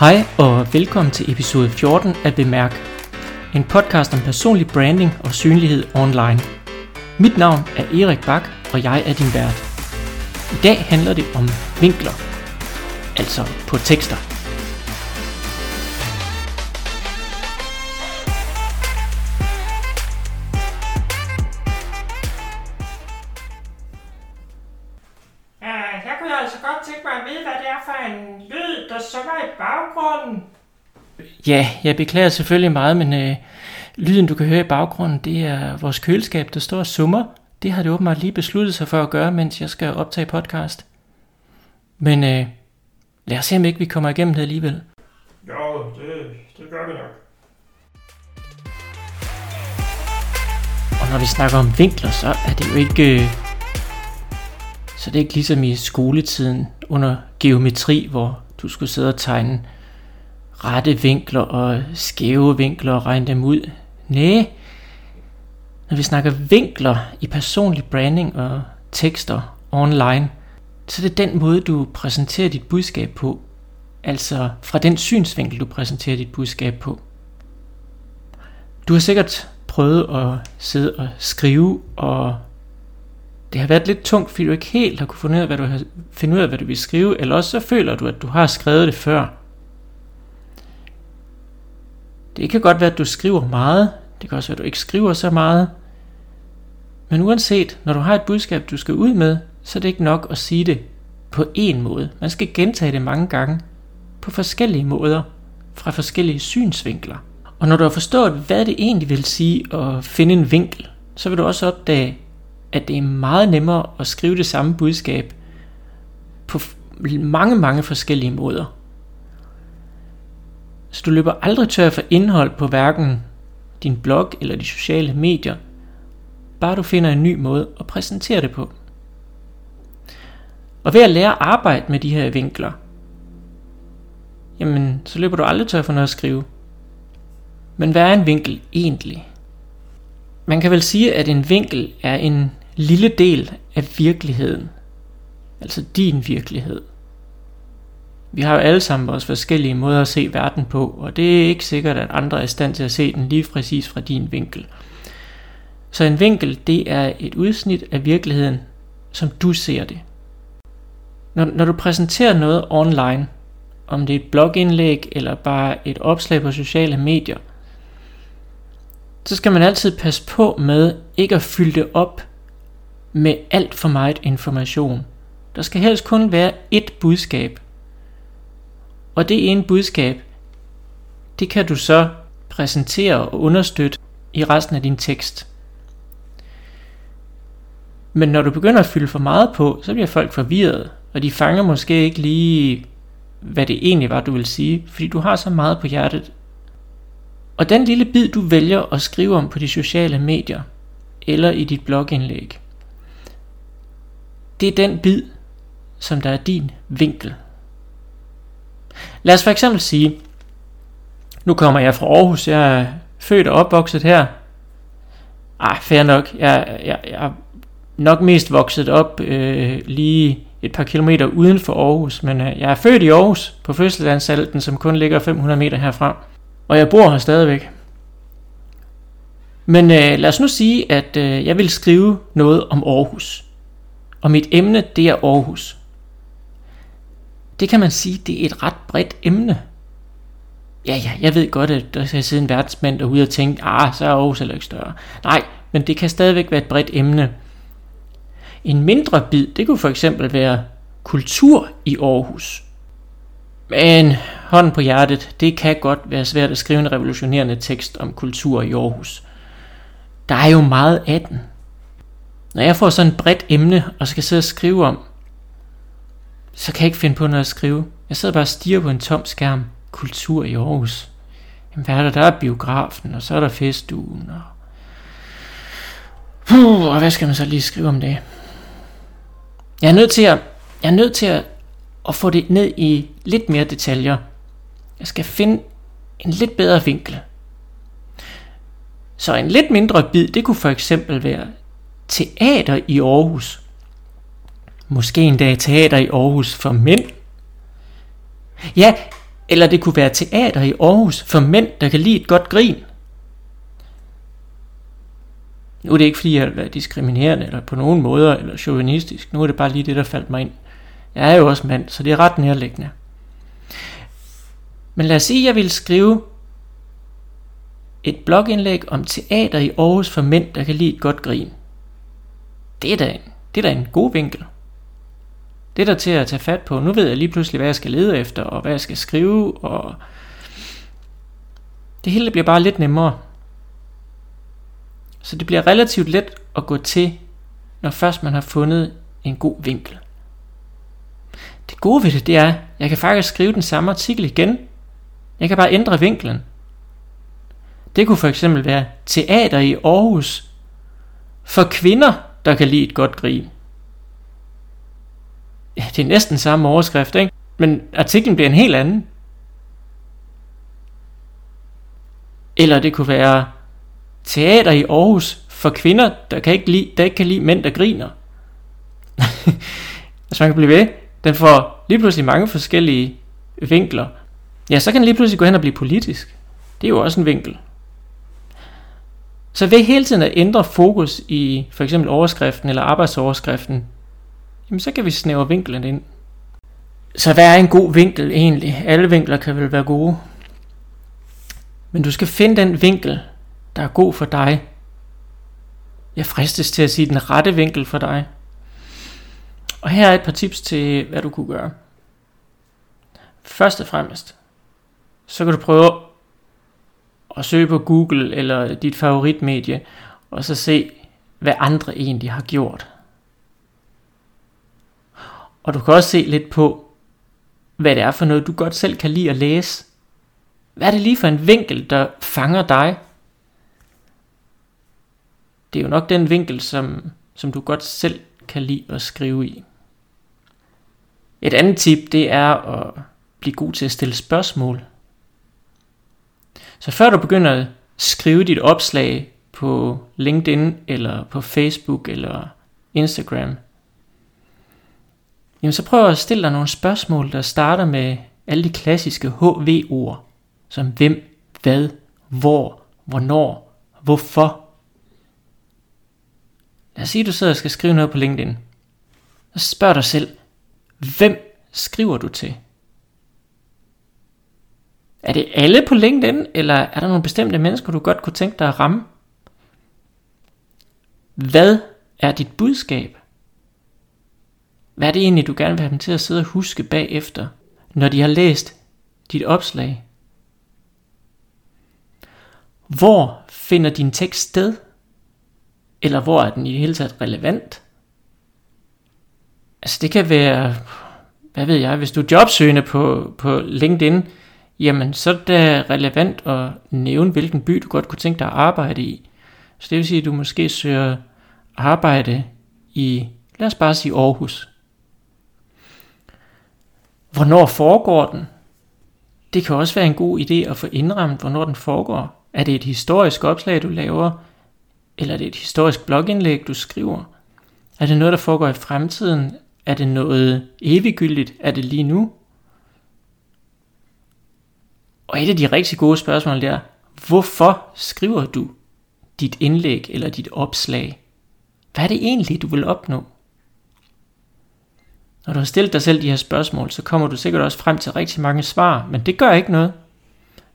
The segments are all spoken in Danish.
Hej og velkommen til episode 14 af Bemærk. En podcast om personlig branding og synlighed online. Mit navn er Erik Bak, og jeg er din vært. I dag handler det om vinkler. Altså på tekster. Ja, jeg beklager selvfølgelig meget, men øh, lyden du kan høre i baggrunden, det er vores køleskab, der står og summer. Det har det åbenbart lige besluttet sig for at gøre, mens jeg skal optage podcast. Men øh, lad os se, om ikke vi kommer igennem det alligevel. Jo, det, det gør vi nok. Og når vi snakker om vinkler, så er det jo ikke... Øh, så det er ikke ligesom i skoletiden under geometri, hvor du skulle sidde og tegne rette vinkler og skæve vinkler og regne dem ud. Næh, når vi snakker vinkler i personlig branding og tekster online, så er det den måde, du præsenterer dit budskab på. Altså fra den synsvinkel, du præsenterer dit budskab på. Du har sikkert prøvet at sidde og skrive, og det har været lidt tungt, fordi du ikke helt har kunne finde ud af, hvad du, har, finde ud af, hvad du vil skrive, eller også så føler du, at du har skrevet det før. Det kan godt være, at du skriver meget, det kan også være, at du ikke skriver så meget, men uanset, når du har et budskab, du skal ud med, så er det ikke nok at sige det på én måde. Man skal gentage det mange gange, på forskellige måder, fra forskellige synsvinkler. Og når du har forstået, hvad det egentlig vil sige at finde en vinkel, så vil du også opdage, at det er meget nemmere at skrive det samme budskab på mange, mange forskellige måder. Så du løber aldrig tør for indhold på hverken din blog eller de sociale medier, bare du finder en ny måde at præsentere det på. Og ved at lære at arbejde med de her vinkler, jamen så løber du aldrig tør for noget at skrive. Men hvad er en vinkel egentlig? Man kan vel sige, at en vinkel er en lille del af virkeligheden. Altså din virkelighed. Vi har jo alle sammen vores forskellige måder at se verden på, og det er ikke sikkert, at andre er i stand til at se den lige præcis fra din vinkel. Så en vinkel, det er et udsnit af virkeligheden, som du ser det. Når, når du præsenterer noget online, om det er et blogindlæg eller bare et opslag på sociale medier, så skal man altid passe på med ikke at fylde det op med alt for meget information. Der skal helst kun være ét budskab. Og det ene budskab, det kan du så præsentere og understøtte i resten af din tekst. Men når du begynder at fylde for meget på, så bliver folk forvirret, og de fanger måske ikke lige, hvad det egentlig var, du vil sige, fordi du har så meget på hjertet. Og den lille bid, du vælger at skrive om på de sociale medier, eller i dit blogindlæg, det er den bid, som der er din vinkel. Lad os for eksempel sige, nu kommer jeg fra Aarhus, jeg er født og opvokset her. Ej, fair nok, jeg, jeg, jeg er nok mest vokset op øh, lige et par kilometer uden for Aarhus, men øh, jeg er født i Aarhus på fødselsanstalten, som kun ligger 500 meter herfra, og jeg bor her stadigvæk. Men øh, lad os nu sige, at øh, jeg vil skrive noget om Aarhus. Og mit emne, det er Aarhus. Det kan man sige, det er et ret bredt emne. Ja, ja, jeg ved godt, at der skal sidde en verdensmand derude og tænke, ah, så er Aarhus heller ikke større. Nej, men det kan stadigvæk være et bredt emne. En mindre bid, det kunne for eksempel være kultur i Aarhus. Men hånden på hjertet, det kan godt være svært at skrive en revolutionerende tekst om kultur i Aarhus. Der er jo meget af den. Når jeg får sådan et bredt emne og skal sidde og skrive om, så kan jeg ikke finde på noget at skrive. Jeg sidder bare og stiger på en tom skærm. Kultur i Aarhus. Jamen, hvad er der? Der er biografen, og så er der festugen. Og... Puh, og hvad skal man så lige skrive om det? Jeg er nødt til at, jeg er nødt til at, at få det ned i lidt mere detaljer. Jeg skal finde en lidt bedre vinkel. Så en lidt mindre bid, det kunne for eksempel være teater i Aarhus. Måske endda teater i Aarhus for mænd. Ja, Eller det kunne være teater i Aarhus for mænd, der kan lide et godt grin. Nu er det ikke fordi, jeg er diskriminerende eller på nogen måder eller chauvinistisk. Nu er det bare lige det, der faldt mig ind. Jeg er jo også mand, så det er ret nærliggende. Men lad os sige, at jeg vil skrive et blogindlæg om teater i Aarhus for mænd, der kan lide et godt grin. Det er da en, det er da en god vinkel. Det er der til at tage fat på. Nu ved jeg lige pludselig, hvad jeg skal lede efter, og hvad jeg skal skrive, og det hele bliver bare lidt nemmere. Så det bliver relativt let at gå til, når først man har fundet en god vinkel. Det gode ved det, det er, at jeg kan faktisk skrive den samme artikel igen. Jeg kan bare ændre vinklen. Det kunne for eksempel være teater i Aarhus for kvinder, der kan lide et godt grin. Ja, det er næsten samme overskrift, ikke? Men artiklen bliver en helt anden. Eller det kunne være teater i Aarhus for kvinder, der, kan ikke lide, der ikke kan lide mænd, der griner. altså man kan blive ved, den får lige pludselig mange forskellige vinkler. Ja, så kan den lige pludselig gå hen og blive politisk. Det er jo også en vinkel. Så ved hele tiden at ændre fokus i for eksempel overskriften eller arbejdsoverskriften, jamen så kan vi snævre vinklen ind. Så hvad er en god vinkel egentlig? Alle vinkler kan vel være gode. Men du skal finde den vinkel, der er god for dig. Jeg fristes til at sige den rette vinkel for dig. Og her er et par tips til, hvad du kunne gøre. Først og fremmest, så kan du prøve at søge på Google eller dit favoritmedie, og så se, hvad andre egentlig har gjort. Og du kan også se lidt på, hvad det er for noget, du godt selv kan lide at læse. Hvad er det lige for en vinkel, der fanger dig? Det er jo nok den vinkel, som, som du godt selv kan lide at skrive i. Et andet tip, det er at blive god til at stille spørgsmål. Så før du begynder at skrive dit opslag på LinkedIn eller på Facebook eller Instagram, jamen så prøv at stille dig nogle spørgsmål, der starter med alle de klassiske HV-ord, som hvem, hvad, hvor, hvornår, hvorfor. Lad os sige, at du sidder og skal skrive noget på LinkedIn. Så spørg dig selv, hvem skriver du til? Er det alle på LinkedIn, eller er der nogle bestemte mennesker, du godt kunne tænke dig at ramme? Hvad er dit budskab? Hvad er det egentlig, du gerne vil have dem til at sidde og huske bagefter, når de har læst dit opslag? Hvor finder din tekst sted? Eller hvor er den i det hele taget relevant? Altså det kan være, hvad ved jeg, hvis du er jobsøgende på, på LinkedIn, jamen så er det relevant at nævne, hvilken by du godt kunne tænke dig at arbejde i. Så det vil sige, at du måske søger arbejde i, lad os bare sige Aarhus. Hvornår foregår den? Det kan også være en god idé at få indrammet, hvornår den foregår. Er det et historisk opslag, du laver? Eller er det et historisk blogindlæg, du skriver? Er det noget, der foregår i fremtiden? Er det noget eviggyldigt? Er det lige nu? Og et af de rigtig gode spørgsmål er, hvorfor skriver du dit indlæg eller dit opslag? Hvad er det egentlig, du vil opnå? Når du har stillet dig selv de her spørgsmål, så kommer du sikkert også frem til rigtig mange svar, men det gør ikke noget.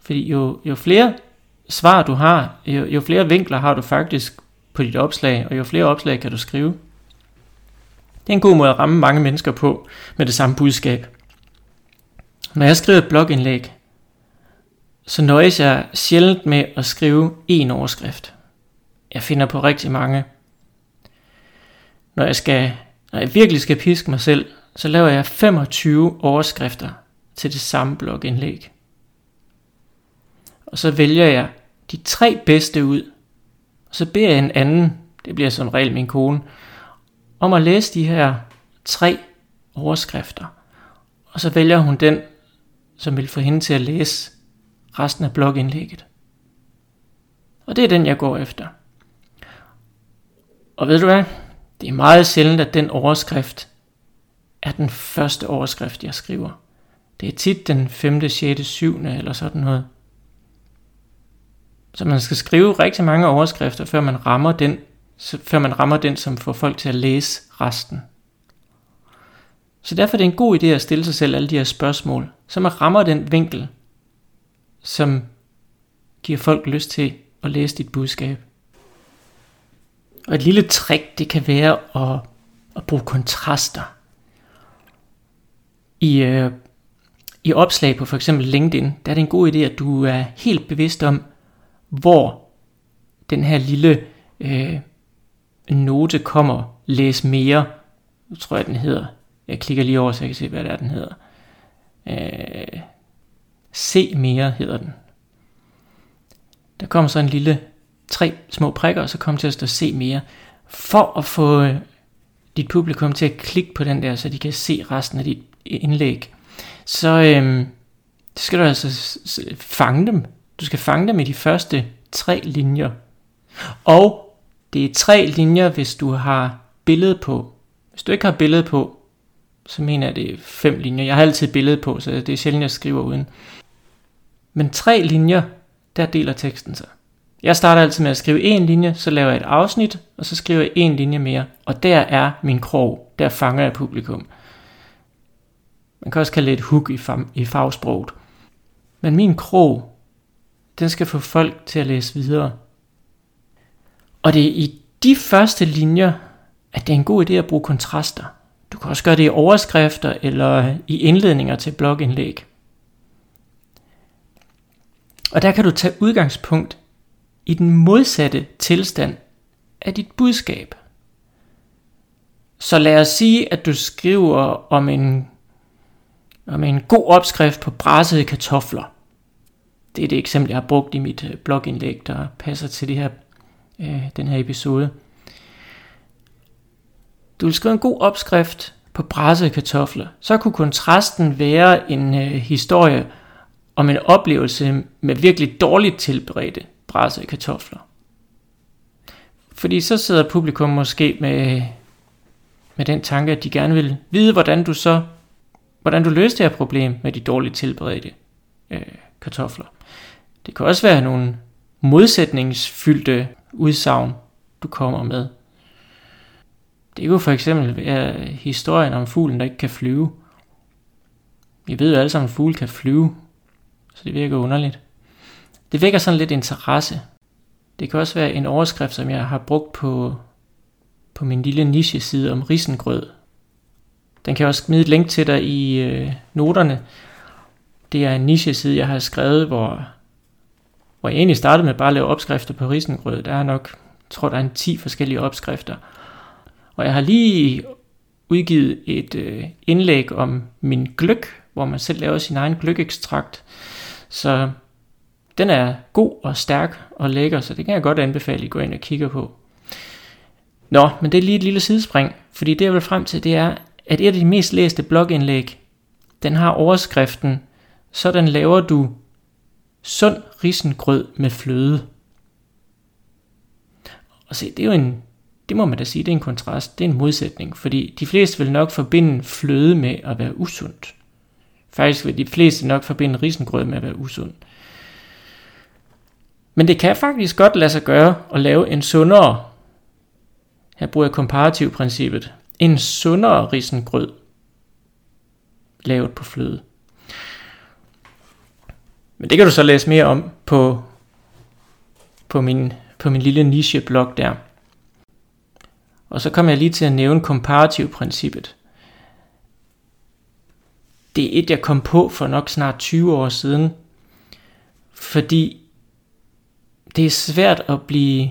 Fordi jo, jo flere svar du har, jo, jo flere vinkler har du faktisk på dit opslag, og jo flere opslag kan du skrive. Det er en god måde at ramme mange mennesker på med det samme budskab. Når jeg skriver et blogindlæg, så nøjes jeg sjældent med at skrive én overskrift. Jeg finder på rigtig mange. Når jeg, skal, når jeg virkelig skal piske mig selv, så laver jeg 25 overskrifter til det samme blogindlæg. Og så vælger jeg de tre bedste ud. Og så beder jeg en anden, det bliver som regel min kone, om at læse de her tre overskrifter. Og så vælger hun den, som vil få hende til at læse resten af blogindlægget. Og det er den, jeg går efter. Og ved du hvad? Det er meget sjældent, at den overskrift er den første overskrift, jeg skriver. Det er tit den 5., 6., 7. eller sådan noget. Så man skal skrive rigtig mange overskrifter, før man rammer den, før man rammer den, som får folk til at læse resten. Så derfor er det en god idé at stille sig selv alle de her spørgsmål, så man rammer den vinkel, som giver folk lyst til at læse dit budskab. Og et lille trick, det kan være at, at bruge kontraster. I, øh, I opslag på for eksempel LinkedIn, der er det en god idé, at du er helt bevidst om, hvor den her lille øh, note kommer, læs mere, nu tror jeg den hedder, jeg klikker lige over, så jeg kan se, hvad det er, den hedder. Øh, se mere hedder den. Der kommer så en lille tre små prikker, og så kommer til at stå se mere, for at få øh, dit publikum til at klikke på den der, så de kan se resten af dit indlæg. Så øh, skal du altså fange dem. Du skal fange dem i de første tre linjer. Og det er tre linjer, hvis du har billede på. Hvis du ikke har billede på, så mener jeg, det er fem linjer. Jeg har altid billede på, så det er sjældent, jeg skriver uden. Men tre linjer, der deler teksten sig. Jeg starter altid med at skrive en linje, så laver jeg et afsnit, og så skriver jeg en linje mere. Og der er min krog. Der fanger jeg publikum. Man kan også kalde det et hook i, i fagsproget. Men min krog, den skal få folk til at læse videre. Og det er i de første linjer, at det er en god idé at bruge kontraster. Du kan også gøre det i overskrifter eller i indledninger til blogindlæg. Og der kan du tage udgangspunkt i den modsatte tilstand af dit budskab. Så lad os sige, at du skriver om en, om en god opskrift på brassede kartofler. Det er det eksempel, jeg har brugt i mit øh, blogindlæg, der passer til det her, øh, den her episode. Du vil skrive en god opskrift på brassede kartofler. Så kunne kontrasten være en øh, historie om en oplevelse med virkelig dårligt tilberedte brassede kartofler. Fordi så sidder publikum måske med, med den tanke, at de gerne vil vide, hvordan du så hvordan du løste det her problem med de dårligt tilberedte øh, kartofler. Det kan også være nogle modsætningsfyldte udsagn, du kommer med. Det kunne for eksempel være historien om fuglen, der ikke kan flyve. Vi ved jo alle sammen, at fugle kan flyve, så det virker underligt. Det vækker sådan lidt interesse. Det kan også være en overskrift, som jeg har brugt på, på min lille niche-side om risengrød. Den kan jeg også smide et link til dig i øh, noterne. Det er en niche-side, jeg har skrevet, hvor, hvor jeg egentlig startede med bare at lave opskrifter på risengrød. Der er nok, jeg tror der er en 10 forskellige opskrifter. Og jeg har lige udgivet et øh, indlæg om min gløk, hvor man selv laver sin egen gløkekstrakt. Så den er god og stærk og lækker, så det kan jeg godt anbefale, at I går ind og kigger på. Nå, men det er lige et lille sidespring, fordi det jeg vil frem til, det er, at et af de mest læste blogindlæg, den har overskriften, sådan laver du sund risengrød med fløde. Og se, det er jo en, det må man da sige, det er en kontrast, det er en modsætning, fordi de fleste vil nok forbinde fløde med at være usundt. Faktisk vil de fleste nok forbinde risengrød med at være usund. Men det kan faktisk godt lade sig gøre at lave en sundere, her bruger jeg komparativprincippet, en sundere risengrød lavet på fløde. Men det kan du så læse mere om på, på, min, på min lille niche-blog der. Og så kommer jeg lige til at nævne komparativprincippet. Det er et, jeg kom på for nok snart 20 år siden, fordi det er svært at blive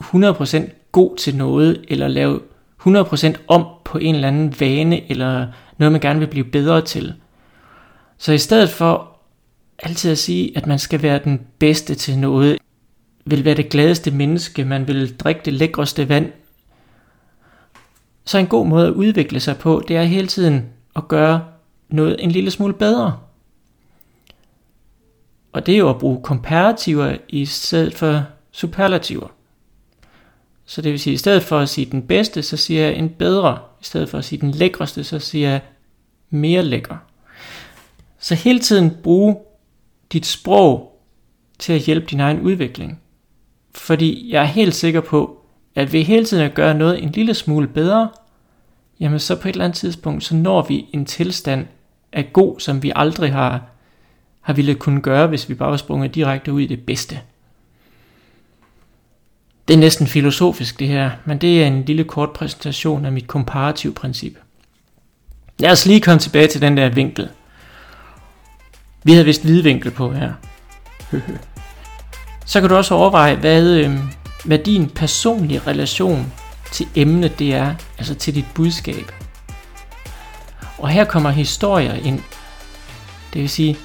100% god til noget, eller lave 100% om på en eller anden vane, eller noget man gerne vil blive bedre til. Så i stedet for altid at sige, at man skal være den bedste til noget, vil være det gladeste menneske, man vil drikke det lækreste vand, så en god måde at udvikle sig på, det er hele tiden at gøre noget en lille smule bedre. Og det er jo at bruge komparativer i stedet for superlativer. Så det vil sige, at i stedet for at sige den bedste, så siger jeg en bedre. I stedet for at sige den lækreste, så siger jeg mere lækker. Så hele tiden bruge dit sprog til at hjælpe din egen udvikling. Fordi jeg er helt sikker på, at ved hele tiden at gøre noget en lille smule bedre, jamen så på et eller andet tidspunkt, så når vi en tilstand af god, som vi aldrig har, har ville kunne gøre, hvis vi bare var sprunget direkte ud i det bedste. Det er næsten filosofisk det her, men det er en lille kort præsentation af mit komparativ princip. Lad os lige komme tilbage til den der vinkel. Vi havde vist vinkel på her. Så kan du også overveje, hvad, øh, hvad din personlige relation til emnet det er, altså til dit budskab. Og her kommer historier ind. Det vil sige,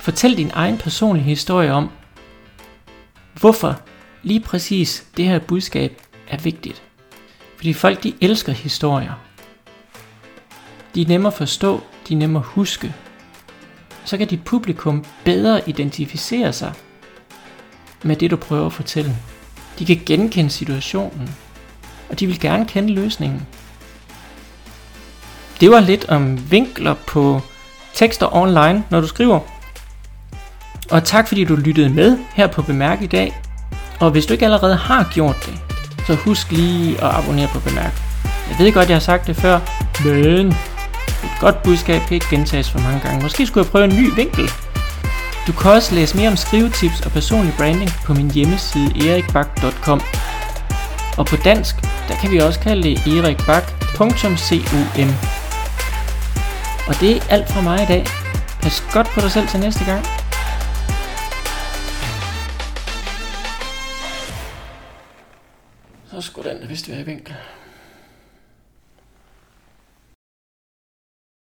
fortæl din egen personlige historie om, hvorfor lige præcis det her budskab er vigtigt. Fordi folk de elsker historier. De er nemme at forstå, de er nemme at huske. Så kan dit publikum bedre identificere sig med det du prøver at fortælle. De kan genkende situationen, og de vil gerne kende løsningen. Det var lidt om vinkler på tekster online, når du skriver. Og tak fordi du lyttede med her på Bemærk i dag. Og hvis du ikke allerede har gjort det, så husk lige at abonnere på Bemærk. Jeg ved godt, jeg har sagt det før, men et godt budskab kan ikke gentages for mange gange. Måske skulle jeg prøve en ny vinkel. Du kan også læse mere om skrivetips og personlig branding på min hjemmeside erikbak.com. Og på dansk, der kan vi også kalde det erikbak.com. Og det er alt fra mig i dag. Pas godt på dig selv til næste gang. Så skulle den vist være i vinkel.